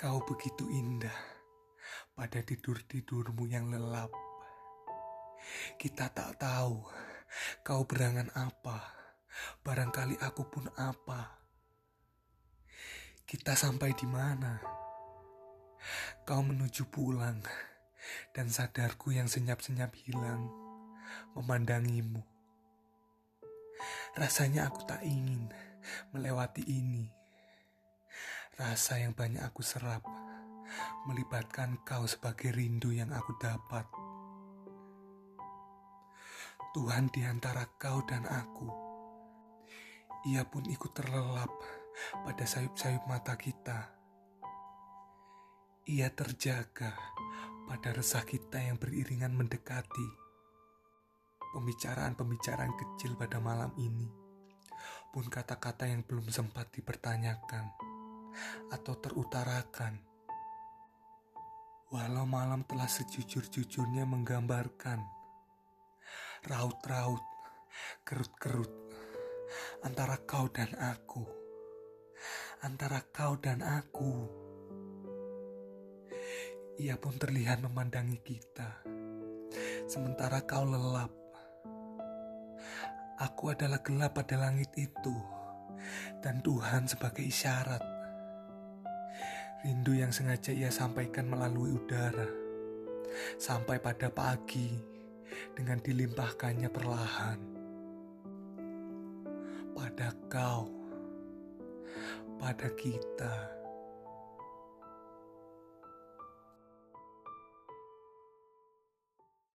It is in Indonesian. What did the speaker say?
Kau begitu indah pada tidur-tidurmu yang lelap. Kita tak tahu kau berangan apa, barangkali aku pun apa. Kita sampai di mana? Kau menuju pulang, dan sadarku yang senyap-senyap hilang memandangimu. Rasanya aku tak ingin melewati ini Rasa yang banyak aku serap melibatkan kau sebagai rindu yang aku dapat. Tuhan di antara kau dan aku. Ia pun ikut terlelap pada sayup-sayup mata kita. Ia terjaga pada resah kita yang beriringan mendekati. Pembicaraan-pembicaraan kecil pada malam ini pun kata-kata yang belum sempat dipertanyakan atau terutarakan. Walau malam telah sejujur-jujurnya menggambarkan raut-raut, kerut-kerut antara kau dan aku, antara kau dan aku. Ia pun terlihat memandangi kita, sementara kau lelap. Aku adalah gelap pada langit itu, dan Tuhan sebagai isyarat Rindu yang sengaja ia sampaikan melalui udara, sampai pada pagi dengan dilimpahkannya perlahan. Pada kau, pada kita.